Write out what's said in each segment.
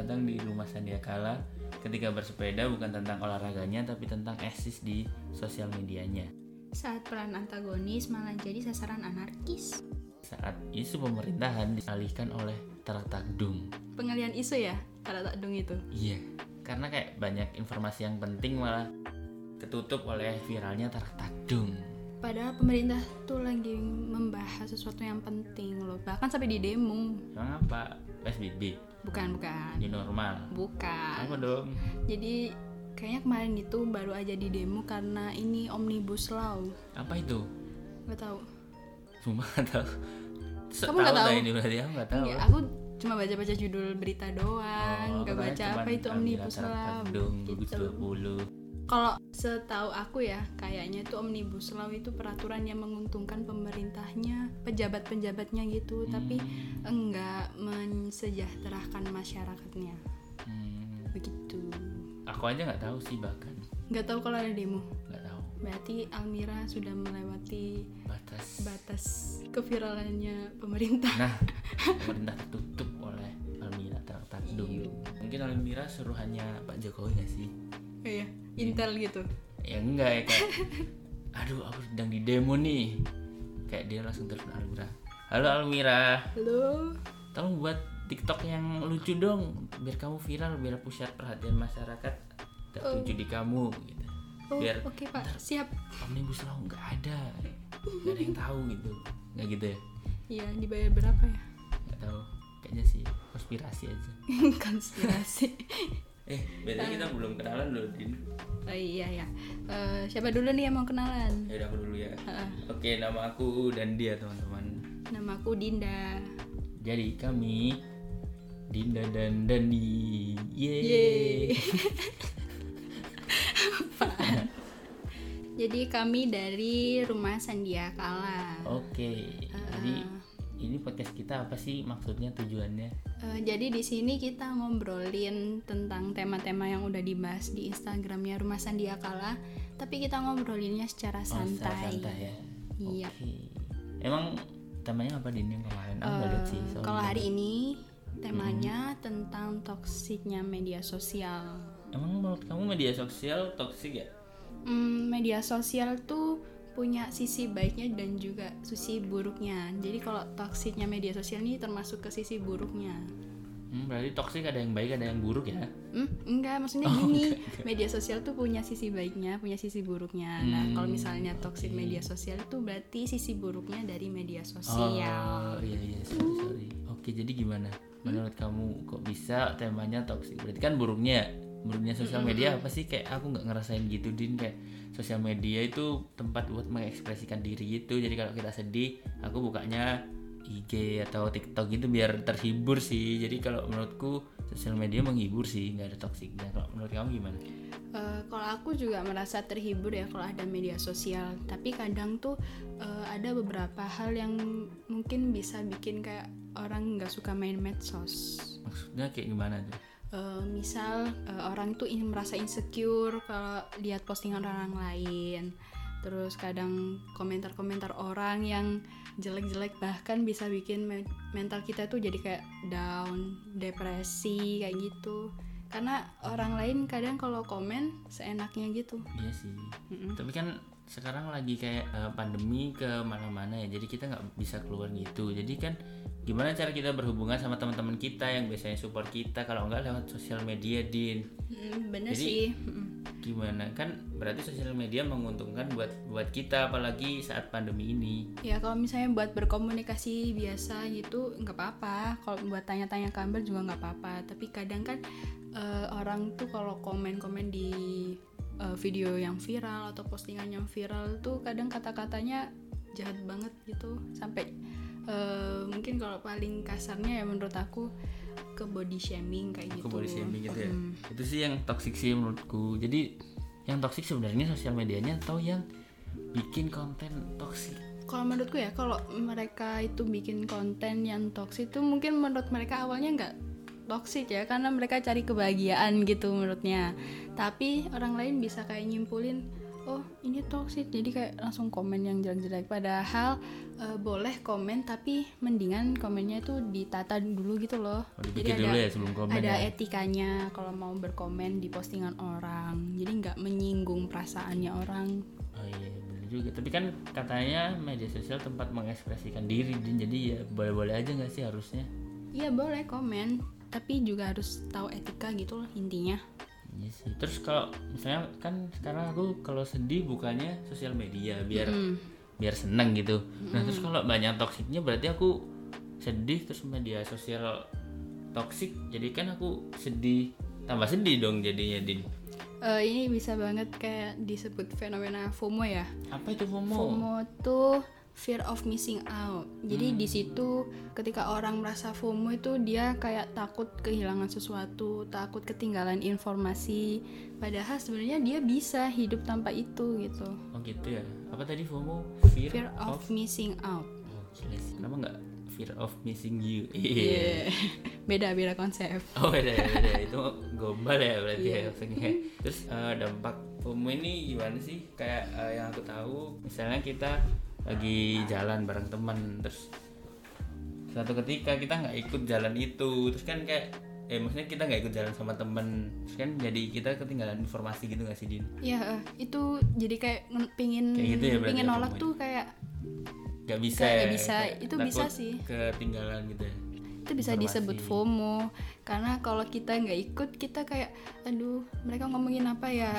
datang di rumah Sandiakala ketika bersepeda bukan tentang olahraganya tapi tentang eksis di sosial medianya. Saat peran antagonis malah jadi sasaran anarkis. Saat isu pemerintahan dialihkan oleh Tarak Takdung. Pengalian isu ya, Tarak Takdung itu. Iya, karena kayak banyak informasi yang penting malah ketutup oleh viralnya Tarak Takdung. Padahal pemerintah tuh lagi membahas sesuatu yang penting loh, bahkan sampai di demo. Emang apa? PSBB, Bukan, bukan. new normal. Bukan. Apa dong? Jadi kayaknya kemarin itu baru aja di demo karena ini omnibus law. Apa itu? Gak tahu. Cuma nggak tahu. Se- Kamu nggak dah tahu? ini berarti aku tahu. Enggak, aku cuma baca-baca judul berita doang, Oh, gak baca apa itu omnibus law. Gitu. 20. Kalau setahu aku ya, kayaknya itu omnibus law itu peraturan yang menguntungkan pemerintahnya, pejabat-pejabatnya gitu, tapi enggak mensejahterakan masyarakatnya. Hmm, Begitu. aku aja nggak tahu sih bahkan Nggak tahu kalau ada demo. nggak tahu Berarti Almira sudah melewati batas. batas keviralannya pemerintah. Nah, pemerintah tertutup oleh Almira Tarak Takdung. Iya. Mungkin Almira suruhannya Pak Jokowi nggak sih? Iya, intel gitu. Ya enggak ya kayak, aduh aku sedang di demo nih. Kayak dia langsung telepon Almira. Halo Almira, Halo. tolong buat TikTok yang lucu dong, biar kamu viral, biar pusat perhatian masyarakat tertuju di kamu. Gitu. Oh, Biar oke Pak, siap. omnibus law nggak ada, nggak ada yang tahu gitu, nggak gitu ya? Iya, dibayar berapa ya? Nggak tahu, kayaknya sih konspirasi aja. Konspirasi. Eh, bedanya kita belum kenalan loh, Din. Oh iya ya. Eh, siapa dulu nih yang mau kenalan? Ya udah aku dulu ya. Heeh. Oke, nama aku dan dia teman-teman. Nama aku Dinda. Jadi kami Dinda dan Dani. Yeay. Yeay. Jadi kami dari Rumah Sandiakala. Oke. Jadi ini podcast kita apa sih maksudnya tujuannya? Eh, jadi di sini kita ngobrolin tentang tema-tema yang udah dibahas di Instagramnya Rumah Sandiakala, tapi kita ngobrolinnya secara Oh, secara santai. santai ya. Iya. Oke. Emang temanya apa Din yang kemarin? Aku nggak lihat sih. Eh. Kalau hari ini temanya tentang toksiknya media sosial. Emang menurut kamu media sosial toksik ya? Hmm, media sosial tuh punya sisi baiknya dan juga sisi buruknya. Jadi kalau toksiknya media sosial ini termasuk ke sisi buruknya. Hmm, berarti toksik ada yang baik ada yang buruk ya? Hmm, enggak, maksudnya gini, media sosial tuh punya sisi baiknya, punya sisi buruknya. Nah, kalau misalnya toksik media sosial itu berarti sisi buruknya dari media sosial. Oh iya iya sorry sorry. Oke jadi gimana? Menurut kamu kok bisa temanya toksik? Berarti kan buruknya ya? buruknya sosial media apa sih? Kayak aku nggak ngerasain gitu din kayak sosial media itu tempat buat mengekspresikan diri gitu. Jadi kalau kita sedih, aku bukanya IG atau TikTok gitu biar terhibur sih. Jadi kalau menurutku sosial media menghibur sih, nggak ada toksiknya. Kalau menurut kamu gimana? Eh, kalau aku juga merasa terhibur ya kalau ada media sosial. Tapi kadang tuh eh, ada beberapa hal yang mungkin bisa bikin kayak orang nggak suka main medsos. Maksudnya kayak gimana tuh? Eh, misal eh, orang tuh in- merasa insecure kalau lihat postingan orang lain terus kadang komentar-komentar orang yang jelek-jelek bahkan bisa bikin me- mental kita tuh jadi kayak down depresi kayak gitu karena orang lain kadang kalau komen seenaknya gitu Iya sih. Tapi kan sekarang lagi kayak eh, pandemi ke mana-mana ya. Jadi kita nggak bisa keluar gitu. Jadi kan gimana cara kita berhubungan sama teman-teman kita yang biasanya support kita kalau nggak lewat sosial media din. Mm, bener Jadi- sih Mm. Gimana kan berarti sosial media menguntungkan buat buat kita apalagi saat pandemi ini. ya kalau misalnya buat berkomunikasi biasa gitu nggak apa-apa kalau buat tanya-tanya kabar juga nggak apa-apa tapi kadang kan eh, orang tuh kalau komen-komen di eh, video yang viral atau postingan yang viral tuh kadang kata-katanya jahat banget gitu sampai eh, mungkin kalau paling kasarnya ya menurut aku ke body shaming kayak Ke gitu body shaming gitu ya. Mm. Itu sih yang toksik sih menurutku. Jadi yang toksik sebenarnya sosial medianya atau yang bikin konten toksik. kalau menurutku ya kalau mereka itu bikin konten yang toksik itu mungkin menurut mereka awalnya nggak toksik ya karena mereka cari kebahagiaan gitu menurutnya tapi orang lain bisa kayak nyimpulin oh ini toxic. Jadi kayak langsung komen yang jelek-jelek. Padahal eh, boleh komen tapi mendingan komennya itu ditata dulu gitu loh. Oh, dipikir dulu ya sebelum komen ada ya. etikanya kalau mau berkomen di postingan orang. Jadi nggak menyinggung perasaannya orang. Oh iya bener juga. Tapi kan katanya media sosial tempat mengekspresikan diri. Jadi ya boleh-boleh aja nggak sih harusnya? iya boleh komen. Tapi juga harus tahu etika gitu loh intinya Iya sih. Terus kalau misalnya kan sekarang aku kalau sedih bukannya sosial media biar Hmm. biar seneng gitu. Nah terus kalau banyak toksiknya berarti aku sedih terus media sosial toksik jadi kan aku sedih tambah sedih dong jadinya Din. Eh, ini bisa banget kayak disebut fenomena FOMO ya Apa itu FOMO? FOMO tuh fear of missing out. Jadi di situ ketika orang merasa FOMO itu dia kayak takut kehilangan sesuatu, takut ketinggalan informasi. Padahal sebenarnya dia bisa hidup tanpa itu gitu. Oh gitu ya. Apa tadi FOMO? Fear, Fear of missing out. Oh, sih. Kenapa nggak fear of missing you? Iya. Beda-beda konsep. Oh beda ya beda itu gombal ya berarti Iya. ya maksudnya. Terus eh, dampak FOMO ini gimana sih? Kayak eh, yang aku tahu, misalnya kita lagi jalan bareng teman, terus suatu ketika kita nggak ikut jalan itu, terus kan kayak eh maksudnya kita nggak ikut jalan sama temen terus kan jadi kita ketinggalan informasi gitu nggak sih Din? Ya, eh, itu jadi kayak pingin Kayak gitu ya pingin ya nolak tuh kayak Gak bisa ya? nggak bisa. Kayak Itu bisa sih. ketinggalan gitu ya itu bisa Informasi. disebut FOMO karena kalau kita nggak ikut kita kayak aduh mereka ngomongin apa ya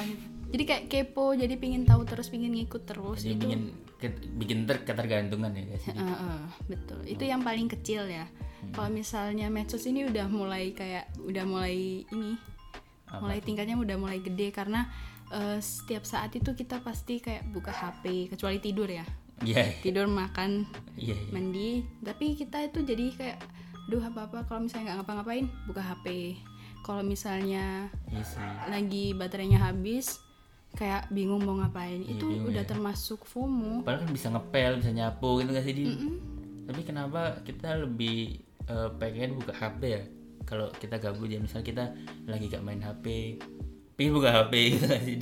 jadi kayak kepo jadi pingin tahu terus pingin ngikut terus jadi itu ke- bikin ter ketergantungan ya guys. Eh, eh, betul. Itu yang paling kecil ya. Hmm. kalau misalnya medsos ini udah mulai kayak udah mulai ini Apa mulai tingkatnya udah mulai gede karena eh, setiap saat itu kita pasti kayak buka HP kecuali tidur ya. Iya tidur makan iya iya. mandi. Tapi kita itu jadi kayak duh apa apa kalau misalnya nggak ngapa-ngapain buka HP kalau misalnya iya sih. lagi baterainya habis kayak bingung mau ngapain Iya, itu udah ya. termasuk FOMO padahal kan bisa ngepel bisa nyapu gitu gak sih Din? Mm-mm. tapi kenapa kita lebih eh, pengen buka HP ya kalau kita gabut ya misal kita lagi gak main HP pengen buka HP gitu gak sih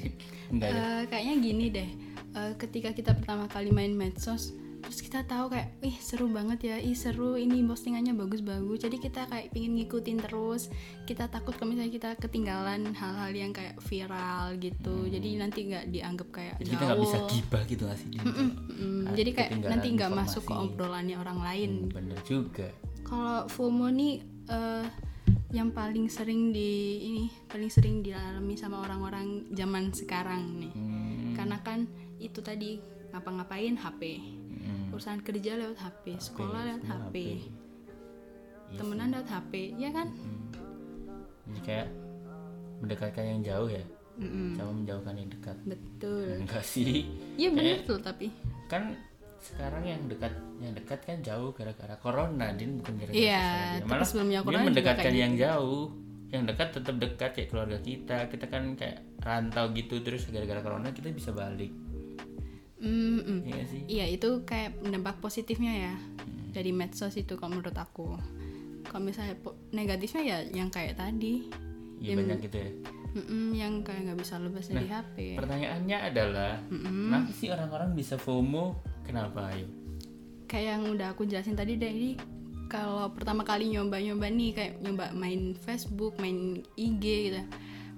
enggak ada Eh, kayaknya gini deh Eh, ketika kita pertama kali main medsos terus kita tahu kayak ih seru banget ya ih seru ini postingannya bagus-bagus. Jadi kita kayak pingin ngikutin terus. Kita takut kalau misalnya kita ketinggalan hal-hal yang kayak viral gitu. Jadi nanti nggak dianggap kayak Hmm. jadi kita nggak bisa gibah gitu gak sih? Mm, jadi kayak nanti nggak masuk ke obrolannya orang lain. Hmm, bener juga. Kalau FOMO nih eh, yang paling sering di ini paling sering dialami sama orang-orang zaman sekarang nih. Hmm, karena kan itu tadi ngapa-ngapain HP urusan kerja lewat HP sekolah lewat semua HP Iya temenan lewat HP ya kan? Hmm. jadi kayak mendekatkan yang jauh ya? Mm-mm, sama menjauhkan yang dekat? Betul. Enggak sih. Iya Kayak- tuh tapi. kan sekarang yang dekat yang dekat kan jauh gara-gara corona din bukan gara-gara Iya, sosial media. tapi malah sebelumnya dia corona juga mendekatkan kayak gitu. yang jauh. Yang dekat tetap dekat kayak keluarga kita. Kita kan kayak rantau gitu terus gara-gara corona kita bisa balik Iya sih Iya itu kayak dampak positifnya ya Hmm. dari medsos itu kalau menurut aku. Kalau misalnya negatifnya ya yang kayak tadi, iya banyak gitu ya Mm-mm, yang kayak nggak bisa lepas dari Nah, HP. pertanyaannya adalah Mm-mm. kenapa sih orang-orang bisa FOMO kenapa ayo Kayak yang udah aku jelasin tadi dari kalau pertama kali nyoba-nyoba nih kayak nyoba main Facebook, main IG gitu.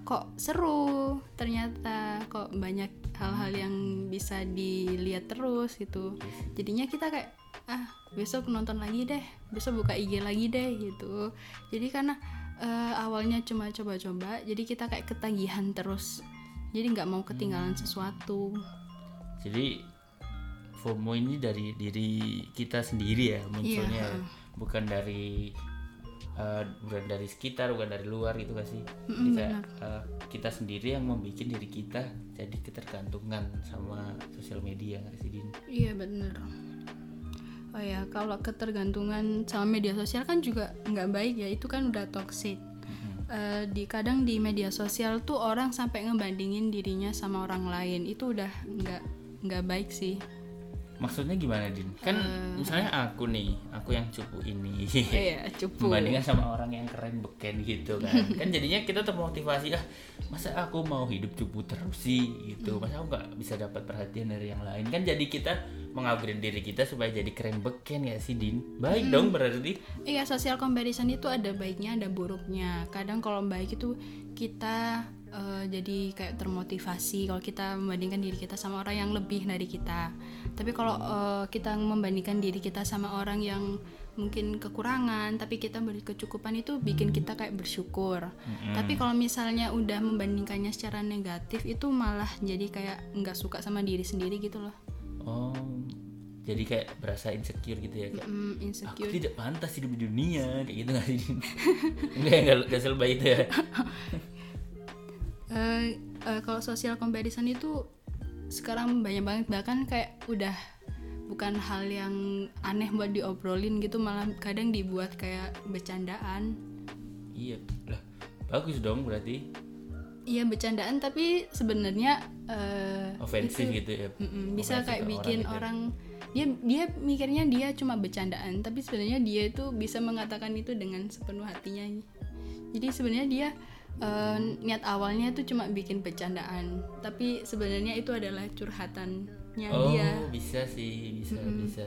Kok seru ternyata kok banyak hal-hal yang bisa dilihat terus gitu. Jadinya kita kayak ah besok nonton lagi deh, besok buka IG lagi deh gitu. Jadi karena eh, awalnya cuma coba-coba, jadi kita kayak ketagihan terus. Jadi nggak mau ketinggalan sesuatu. jadi FOMO ini dari diri kita sendiri ya munculnya ya. bukan dari eh, bukan dari sekitar bukan dari luar gitu gak sih jadi kayak eh, kita sendiri yang membuat diri kita jadi ketergantungan sama sosial media nggak sih Din? Iya bener. Oh ya, kalau ketergantungan sama media sosial kan juga nggak baik ya. Itu kan udah toxic. Eh, di kadang di media sosial tuh orang sampai ngebandingin dirinya sama orang lain. Itu udah nggak nggak baik sih. Maksudnya gimana din? Kan misalnya aku nih aku yang cupu ini. Iya, cupu. membandingkan sama orang yang keren beken gitu kan. Kan jadinya kita termotivasi ah masa aku mau hidup cupu terus sih? Gitu. Masa aku nggak bisa dapat perhatian dari yang lain? Kan jadi kita mengupgrade diri kita supaya jadi keren beken ya sih din? Baik dong berarti. Iya, social comparison itu ada baiknya, ada buruknya. Kadang kalau baik itu kita eh, jadi kayak termotivasi kalau kita membandingkan diri kita sama orang yang lebih dari kita. Tapi kalau eh, kita membandingkan diri kita sama orang yang mungkin kekurangan, tapi kita berkecukupan itu bikin kita kayak bersyukur. Tapi kalau misalnya udah membandingkannya secara negatif itu malah jadi kayak nggak suka sama diri sendiri gitu loh. oh jadi kayak berasa insecure gitu ya kayak aku insecure. tidak pantas hidup di dunia kayak gitu nggak sih Din? enggak enggak enggak selebay itu ya Eh, eh, kalau social comparison itu sekarang banyak banget bahkan kayak udah bukan hal yang aneh buat diobrolin gitu malah kadang dibuat kayak bercandaan. Iya lah bagus dong berarti. Iya bercandaan tapi sebenarnya eh, ofensif itu- gitu ya bisa kayak bikin gitu ya. orang dia dia mikirnya dia cuma bercandaan tapi sebenarnya dia itu bisa mengatakan itu dengan sepenuh hatinya. Jadi sebenarnya dia eh, niat awalnya itu cuma bikin bercandaan tapi sebenarnya itu adalah curhatannya oh dia. bisa sih bisa bisa.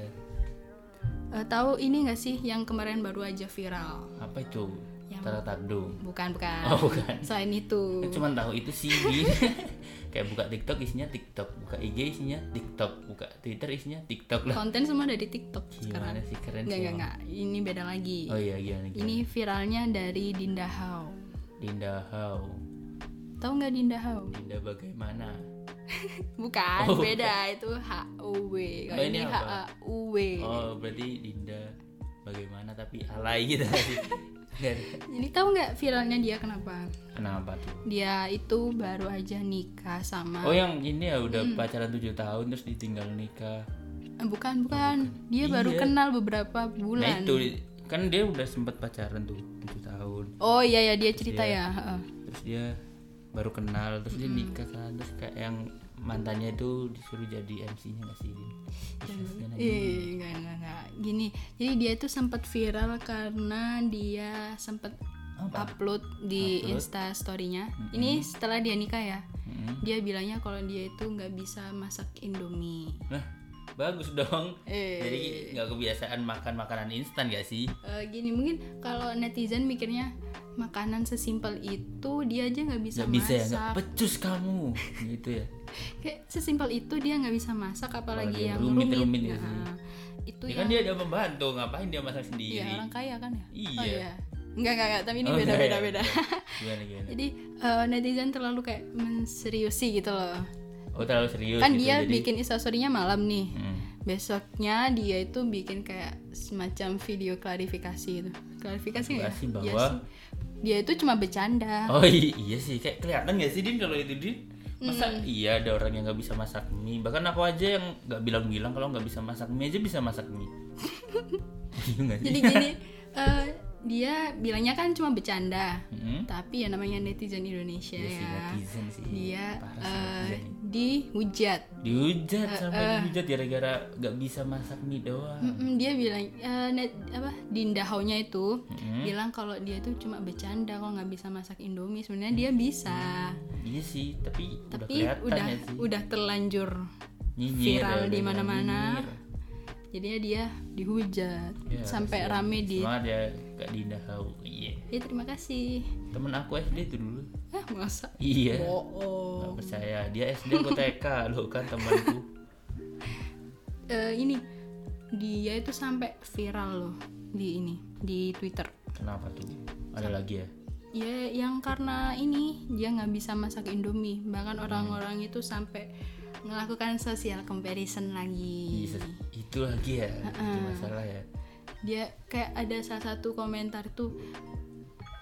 Eh, tahu ini nggak sih yang kemarin baru aja viral? Apa itu? Yang- Tara bukan bukan. Oh bukan. Selain itu. Aku cuman tahu itu sih kayak buka TikTok isinya TikTok buka IG isinya TikTok buka Twitter isinya TikTok lah. Konten semua dari TikTok gimana sekarang. sih keren nggak sih emang. nggak. ini beda lagi. Oh iya gimana gimana? Ini viralnya dari Dinda Hao Dinda How tahu nggak Dinda Hao Dinda bagaimana Bukan, Oh, beda itu H U W. Kalau Oh, ini ini H? A U W. oh berarti Dinda bagaimana tapi alay gitu. Jadi tahu nggak viralnya dia kenapa? kenapa tuh Dia itu baru aja nikah sama oh yang ini ya udah Hmm. pacaran tujuh tahun terus ditinggal nikah Eh, bukan bukan. Dia baru Iya. kenal beberapa nah bulan. itu kan dia udah sempet pacaran tuh tujuh tahun Oh iya ya dia cerita ya. heeh. terus dia baru kenal terus dia nikah kan terus kayak yang mantannya itu disuruh jadi MC-nya nggak sih enggak, enggak, enggak. Gini, jadi dia itu sempat viral karena dia sempat Apa? upload di Insta story-nya. Ini setelah dia nikah ya. Mm-mm. Dia bilangnya kalau dia itu nggak bisa masak Indomie. Nah, bagus dong. Eh. Jadi nggak kebiasaan makan makanan instan gak sih? Eh, gini mungkin kalau netizen mikirnya makanan sesimpel itu dia aja nggak bisa Nggak bisa ya, masak nggak pecus kamu, gitu ya. kayak sesimpel itu dia nggak bisa masak apalagi Apalagi yang rumit, rumit-rumit gitu Nah, itu Ya yang kan dia ada pembantu, ngapain dia masak sendiri? iya, orang kaya kan ya Iya. oh iya Enggak, enggak, enggak, tapi ini Oh, beda, enggak beda, ya? beda. Gimana gimana? Jadi eh, netizen terlalu kayak menseriusi gitu loh. Oh terlalu serius. Kan gitu, dia jadi- bikin instastorynya malam nih. Hmm. Besoknya dia itu bikin kayak semacam video klarifikasi itu. Klarifikasi nggak ya? Bahwa- sih. dia itu cuma bercanda. Oh iya sih, kayak kelihatan gak sih Din kalau itu Din? Masa Hmm. iya ada orang yang nggak bisa masak mie? Bahkan aku aja yang nggak bilang-bilang kalau nggak bisa masak mie aja bisa masak mie. Sih? Jadi gini, eh, dia bilangnya kan cuma bercanda. Hmm? Tapi ya namanya netizen Indonesia sih ya. netizen sih. Dia ini. dihujat. Dihujat sampai dihujat gara-gara nggak bisa masak mie doang. Dia bilang eh, net, apa Dinda Hau-nya itu Mm-mm. bilang kalau dia itu cuma bercanda kalau nggak bisa masak Indomie sebenarnya dia bisa Iya sih, tapi, udah tapi kelihatan udah ya sih. udah terlanjur Nyinyir viral ya, di udah mana-mana. Jadinya dia dihujat Ya, sampai kasihan. rame di Semangat ya Kak Dinda Hau. Iya. ya terima kasih Temen aku SD itu dulu. ah masa Iya. oh, Nggak percaya. Dia SD aku TK loh kan temanku. Eh, ini dia itu sampai viral loh di ini di Twitter Kenapa tuh? Ada lagi ya? ya yang karena ini dia nggak bisa masak Indomie bahkan orang-orang itu sampai melakukan social comparison lagi Iya, itu lagi ya. Itu masalah ya. dia kayak ada salah satu komentar tuh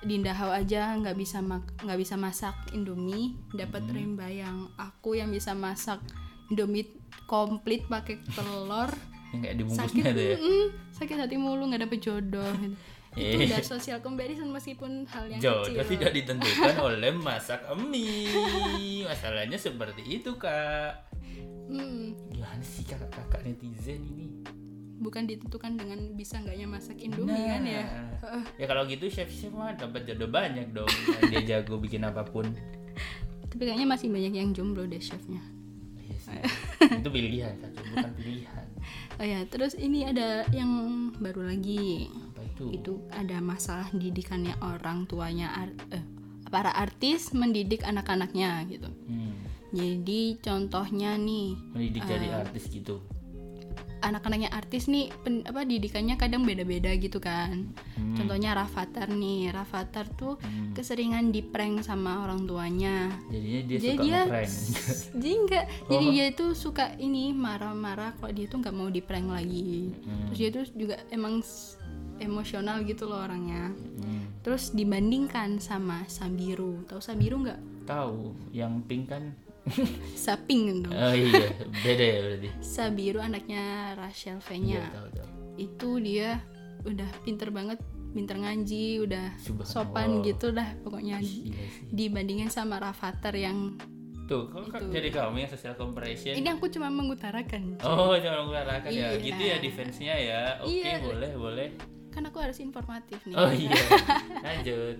Dinda Hau aja nggak bisa nggak bisa masak Indomie dapat Hmm. remba yang aku yang bisa masak Indomie komplit pakai telur Yang kayak sakit ya. mm, sakit hati mulu nggak dapet jodoh gitu. Itu Eh. udah social comparison meskipun hal yang Jodoh kecil. tidak ditentukan oleh masak mie. Masalahnya seperti itu, Kak. Hmm, gimana sih kakak-kakak netizen ini? Bukan ditentukan dengan bisa nggaknya masak indomie kan ya? Heeh. ya kalau gitu chef chef mah dapat jodoh banyak dong. Dia jago bikin apa pun. Tapi kayaknya masih banyak yang jomblo deh chefnya. Iya sih. itu pilihan kan bukan pilihan. Oh ya terus ini ada yang baru lagi itu itu ada masalah didikannya orang tuanya art- eh, para artis mendidik anak-anaknya gitu Hmm, jadi contohnya nih mendidik jadi Ah. artis gitu anak-anaknya artis nih pen- apa didikannya kadang beda-beda gitu kan Hmm. contohnya Rafathar nih Rafathar tuh Hmm. keseringan diprank sama orang tuanya jadinya dia jadi suka dia ngeprank jadi enggak jadi Oh. dia tuh suka ini marah-marah kalau dia tuh nggak mau diprank lagi Hmm. terus dia tuh juga emang emosional gitu loh orangnya. Hmm. terus dibandingkan sama Sabiru. Tahu Sabiru nggak? Tahu yang pink kan? Saping gitu oh iya beda ya berarti. Sabiru anaknya Rachel iya V-nya tahu tahu. Itu dia udah pinter banget pinter ngaji udah sopan gitu dah pokoknya. Iya dibandingin sama Rafathar yang tuh kok kok jadi kamu yang social comparison? Ini aku cuma mengutarakan. Oh, jangan mengutarakan ya. Iya. Gitu ya defense-nya ya. Oke, Iya. boleh, boleh. Kan aku harus informatif nih Oh iya. Lanjut.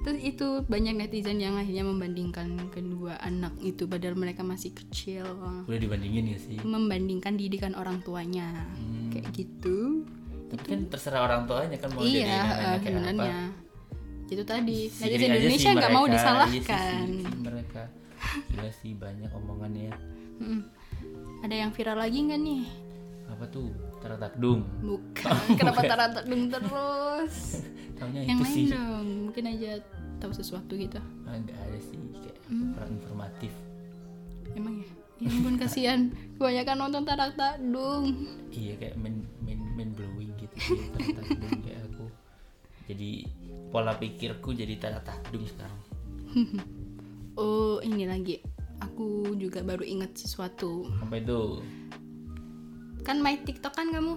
terus itu banyak netizen yang akhirnya membandingkan kedua anak itu padahal mereka masih kecil Udah dibandingin ya sih. membandingkan didikan orang tuanya Hmm. kayak gitu Tapi kan terserah orang tuanya kan mau iya jadi anaknya kayak apa. itu tadi netizen Indonesia nggak mau disalahkan Iya sih, mereka. Gila sih banyak omongannya. Mm. ada yang viral lagi nggak nih Apa tuh? Taratakdung. bukan kenapa taratadung terus Taunya yang itu lain sih. dong mungkin aja tahu sesuatu gitu Ah, Nggak ada sih kayak Hmm. kurang informatif. emang ya ya ampun kasihan kebanyakan nonton taratadung Iya kayak main main main blowing gitu sih Taratakdung kayak aku. Jadi pola pikirku jadi taratakdung sekarang. oh ini lagi aku juga baru ingat sesuatu Apa itu? Kan main tiktok kan kamu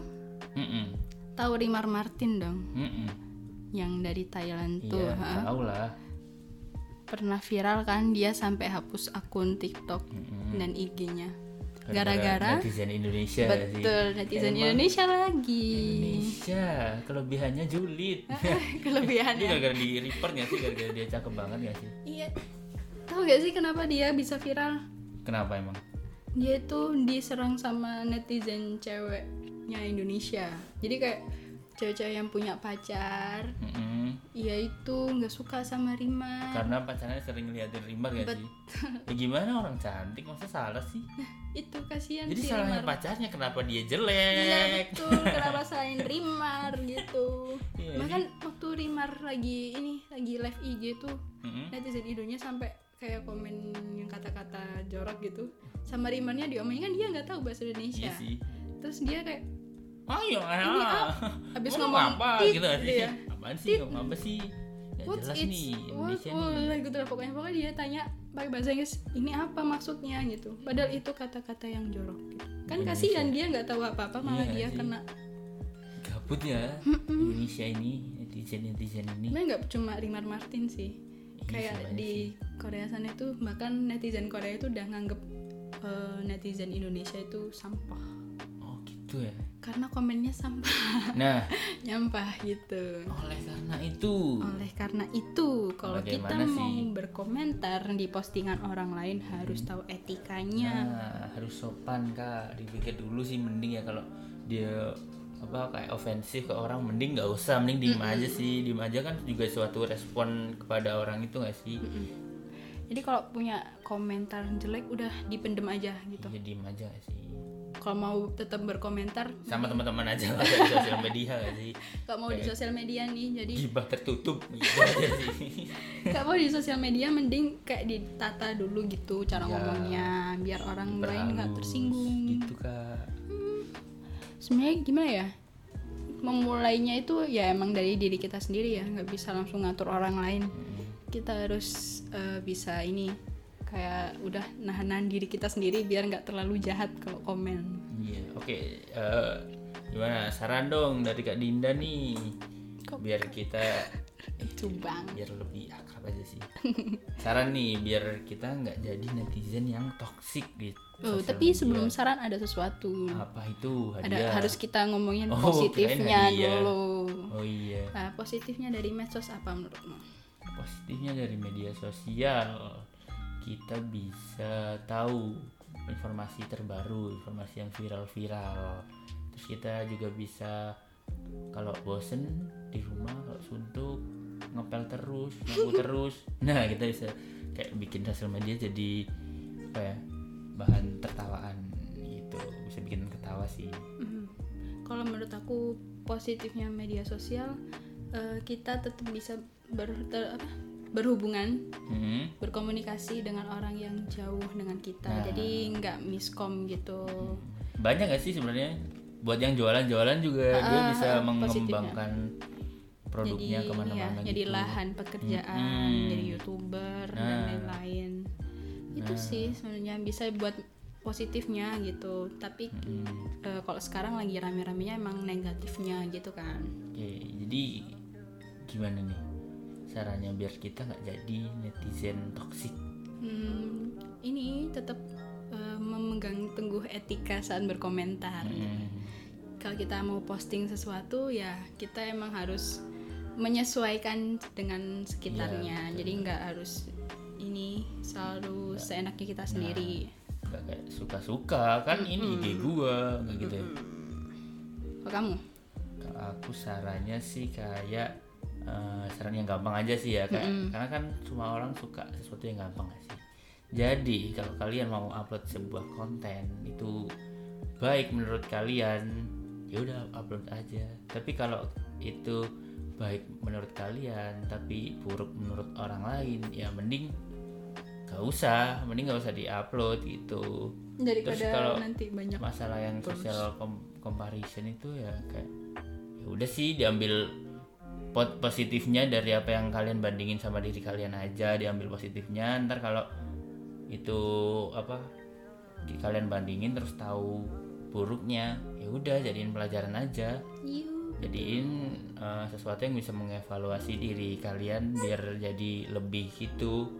Mm-mm. tahu Rimar Martin dong Mm-mm. yang dari Thailand tuh Iya, tahu lah. pernah viral kan dia sampai hapus akun TikTok Mm-mm. dan IG-nya gara-gara netizen Indonesia ya sih. betul netizen Emang Indonesia lagi Indonesia kelebihannya julid. Ini kelebihannya gara-gara di report nggak sih? Gara-gara dia cakep banget nggak sih? iya tahu gak sih kenapa dia bisa viral Kenapa emang? Dia itu diserang sama netizen ceweknya Indonesia jadi kayak cewek-cewek yang punya pacar Mm-mm. dia itu nggak suka sama Rima Karena pacarnya sering liatin Rimar gak sih? Ya gimana orang cantik masa salah sih? itu kasihan Jadi si salahnya Rimar pacarnya kenapa dia iya jelek? betul kenapa salahin Rimar gitu Iya, bahkan waktu Rimar lagi ini lagi live IG tuh Mm-mm. netizen Indonya sampai kayak komen yang kata-kata jorok gitu sama Rimarnya diomongin kan dia nggak tahu bahasa Indonesia Iya sih. terus dia kayak Ayo, Ini ayo. habis Ngomong ngomong apa tit, gitu sih? dia, Apaan sih? Ngomong apa sih? Gak What's jelas nih What, Indonesia oh, nih. gitu lah pokoknya pokoknya dia tanya pakai bahasa Inggris ini apa maksudnya gitu padahal itu kata-kata yang jorok gitu. kan Indonesia. kasihan dia nggak tahu apa-apa malah Iya dia sih. kena Gabut ya Indonesia ini netizen-netizen ini. sebenarnya nggak cuma Rimar Martin sih Iya kayak sih, banyak di Korea sana itu bahkan netizen Korea itu udah nganggep eh, netizen Indonesia itu sampah. Oh gitu ya. karena komennya sampah. Nah, nyampah gitu. Oleh karena itu. Oleh karena itu kalau kita Bagaimana mau sih? berkomentar di postingan orang lain harus tahu etikanya. Nah, harus sopan kak. Dipikir dulu sih mending ya kalau dia apa kayak ofensif ke orang mending nggak usah mending diem aja sih. Diem aja kan juga suatu respon kepada orang itu nggak sih? Jadi kalau punya komentar jelek udah dipendem aja gitu. Ya diem aja nggak sih? Kalau mau tetap berkomentar sama teman-teman aja lah di sosial media nggak sih? Kalau mau di sosial media nih jadi gibah tertutup gitu aja sih. Kalau mau di sosial media mending kayak ditata dulu gitu cara Ya. ngomongnya biar orang lain nggak tersinggung. gitu kak sebenarnya gimana ya memulainya itu ya emang dari diri kita sendiri ya nggak bisa langsung ngatur orang lain kita harus eh, bisa ini kayak udah nahan-nahan diri kita sendiri biar nggak terlalu jahat kalau komen Iya, oke. eh, gimana? Saran dong dari Kak Dinda nih. Kok- Biar kita itu bang biar lebih aja sih saran nih biar kita nggak jadi netizen yang toxic gitu Oh, tapi media. sebelum saran ada sesuatu. apa itu Ada harus kita ngomongin Oh, positifnya dulu. oh iya Nah, positifnya dari medsos apa menurutmu? positifnya dari media sosial kita bisa tahu informasi terbaru informasi yang viral-viral terus kita juga bisa kalau bosen di rumah kalau suntuk ngepel terus ngaku terus nah kita bisa kayak bikin sosial media jadi apa ya bahan tertawaan gitu bisa bikin ketawa sih Mhm. Kalau menurut aku positifnya media sosial eh, kita tetap bisa ber, ter- apa, berhubungan, Hmm. berkomunikasi dengan orang yang jauh dengan kita. Nah. Jadi nggak miskom gitu. banyak gak sih sebenarnya buat yang jualan-jualan juga dia Ah, bisa ah, positifnya. Produknya jadi ke mana-mana ya, jadi gitu. lahan pekerjaan, Mm-mm. jadi youtuber dan Nah. lain-lain. Itu sih sebenarnya bisa buat positifnya gitu. Tapi Mm-mm. eh, kalau sekarang lagi rame-ramenya emang negatifnya gitu kan. Oke, jadi gimana nih caranya biar kita nggak jadi netizen toksik? Hmm, ini tetap eh, memegang teguh etika saat berkomentar. Mm. Kalau kita mau posting sesuatu ya kita emang harus menyesuaikan dengan sekitarnya. Iya, Jadi nggak harus ini selalu seenaknya kita sendiri. Nggak kayak suka-suka kan ini ide gua nggak gitu ya. Kalau kamu? Kalau aku sarannya sih kayak eh, saran yang gampang aja sih ya kayak karena kan semua orang suka sesuatu yang gampang gak sih. Jadi kalau kalian mau upload sebuah konten itu baik menurut kalian ya udah upload aja. Tapi kalau itu baik menurut kalian tapi buruk menurut orang lain ya mending gak usah, mending gak usah diupload gitu. Daripada Terus kalau nanti banyak masalah yang social com- comparison itu ya kayak ya udah sih diambil pot positifnya dari apa yang kalian bandingin sama diri kalian aja diambil positifnya ntar kalau itu apa di- kalian bandingin terus tahu buruknya ya udah jadiin pelajaran aja Yuh. Jadiin eh, sesuatu yang bisa mengevaluasi diri kalian biar jadi lebih gitu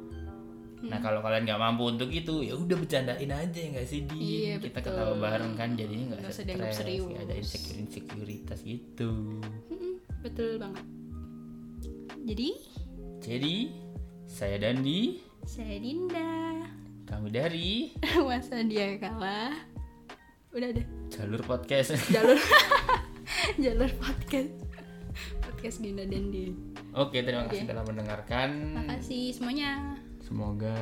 nah kalau kalian nggak mampu untuk itu ya udah bercandain aja ya nggak sih di Iya, kita betul. ketawa bareng kan jadinya nggak stres nggak ada insecure insekuritas gitu Mm-mm, betul banget. Jadi jadi saya Dandi saya Dinda. kami dari Masa dia kalah. Udah deh. jalur podcast jalur jalur podcast podcast Dinda dan Din. oke terima kasih telah mendengarkan Makasih semuanya. semoga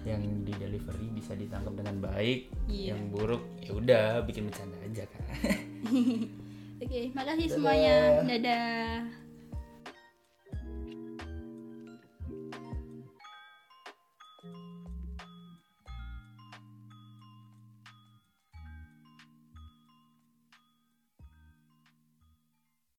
yang di delivery bisa ditangkap dengan baik Iya. yang buruk ya udah bikin bercanda aja kan Oke, makasih semuanya. Dadah.